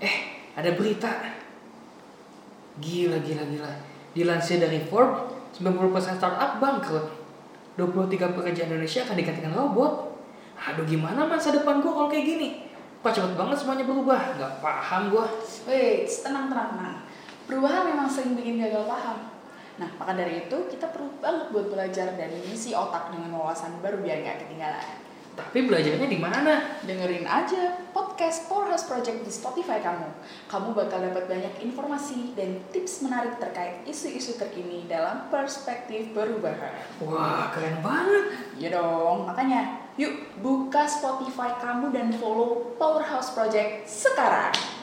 Eh, ada berita. Gila, gila, gila. Dilansir dari Forbes, 90% startup bangkrut. 23 pekerja Indonesia akan digantikan robot. Aduh, gimana masa depan gua kalau kayak gini? Kok cepet banget semuanya berubah? Gak paham gua. Wait, tenang, tenang, tenang. Perubahan memang sering bikin gagal paham. Nah, maka dari itu kita perlu banget buat belajar dan mengisi otak dengan wawasan baru biar gak ketinggalan. Tapi belajarnya di mana? Dengerin aja podcast Powerhouse Project di Spotify kamu. Kamu bakal dapat banyak informasi dan tips menarik terkait isu-isu terkini dalam perspektif perubahan. Wah, keren banget. Ya dong, makanya yuk buka Spotify kamu dan follow Powerhouse Project sekarang.